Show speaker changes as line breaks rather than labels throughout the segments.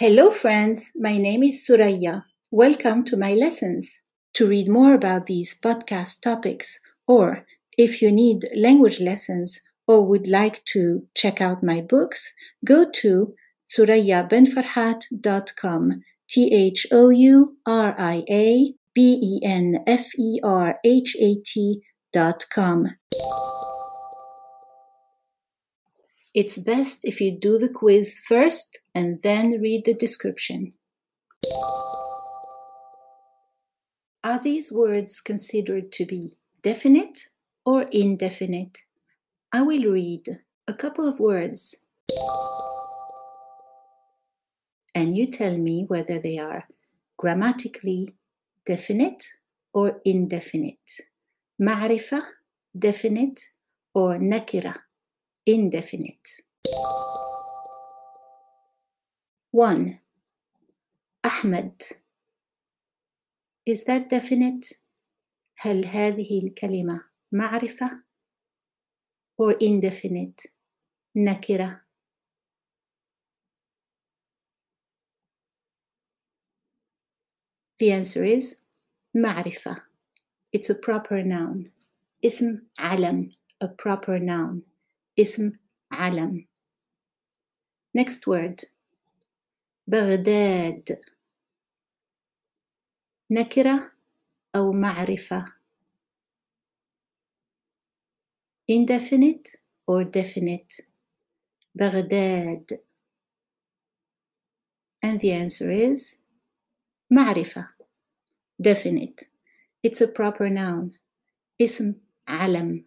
Hello, friends. My name is Thouria. Welcome to my lessons. To read more about these podcast topics, or if you need language lessons or would like to check out my books, go to thouriabenferhat.com. T H O U R I A B E N F E R H A T dot com. It's best if you do the quiz first and then read the description. Are these words considered to be definite or indefinite? I will read a couple of words and you tell me whether they are grammatically definite or indefinite. معرفة definite or nakira indefinite. 1. Ahmed Is that definite? هل هذه الكلمة معرفة or indefinite نكرة The answer is معرفة. It's a proper noun. اسم علم a proper noun. اسم علم. Next word بغداد نكرة أو معرفة indefinite or definite بغداد and the answer is معرفة definite it's a proper noun اسم علم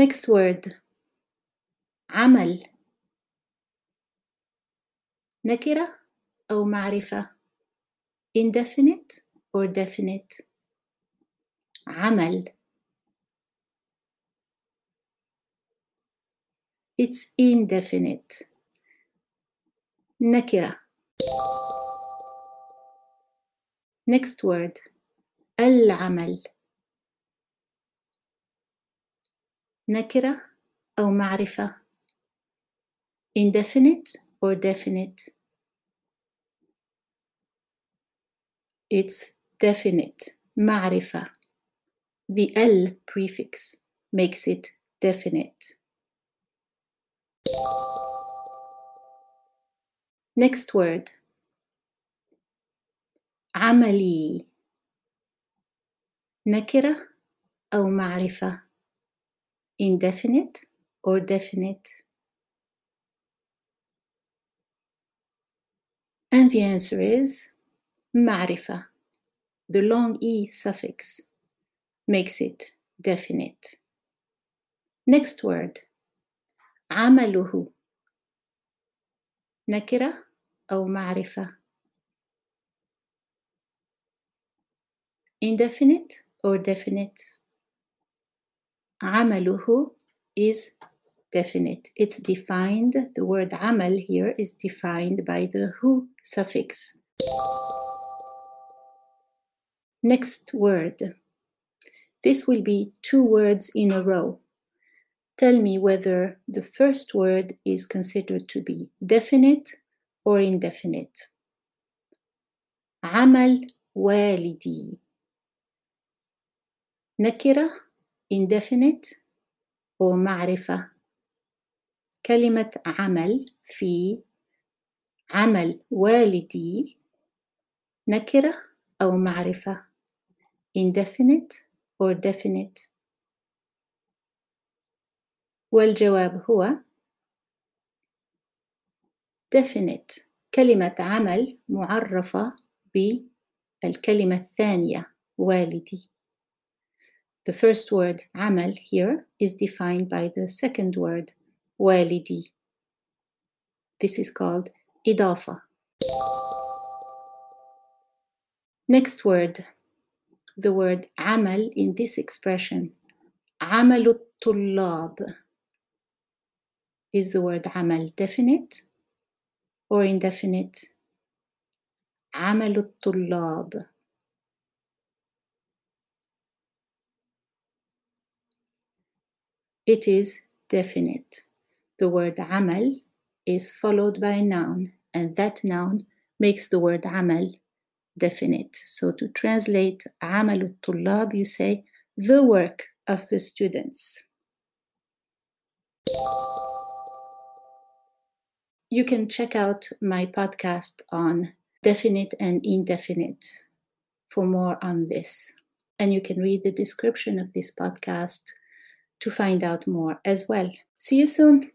next word عمل نكرة أو معرفة indefinite or definite عمل it's indefinite نكرة next word العمل نكرة أو معرفة indefinite or definite it's definite معرفة the L prefix makes it definite Next word عملي نكرة أو معرفة indefinite or definite and the answer is معرفة the long e suffix makes it definite next word عمله نكرة أو معرفة indefinite or definite عمله is definite. It's defined, the word عمل here is defined by the hu suffix. Next word. This will be two words in a row. Tell me whether the first word is considered to be definite or indefinite. عمل والدي نكرة indefinite أو معرفة. كلمة عمل في عمل والدي نكرة أو معرفة. indefinite or definite. والجواب هو definite. كلمة عمل معرفة بالكلمة الثانية والدي. The first word عمل here is defined by the second word والدي This is called إضافة Next word the word عمل in this expression عمل الطلاب is the word عمل definite or indefinite عمل الطلاب It is definite. The word amal is followed by a noun, and that noun makes the word amal definite. So to translate amal tulab, you say the work of the students. You can check out my podcast on definite and indefinite for more on this. And you can read the description of this podcast to find out more as well. See you soon.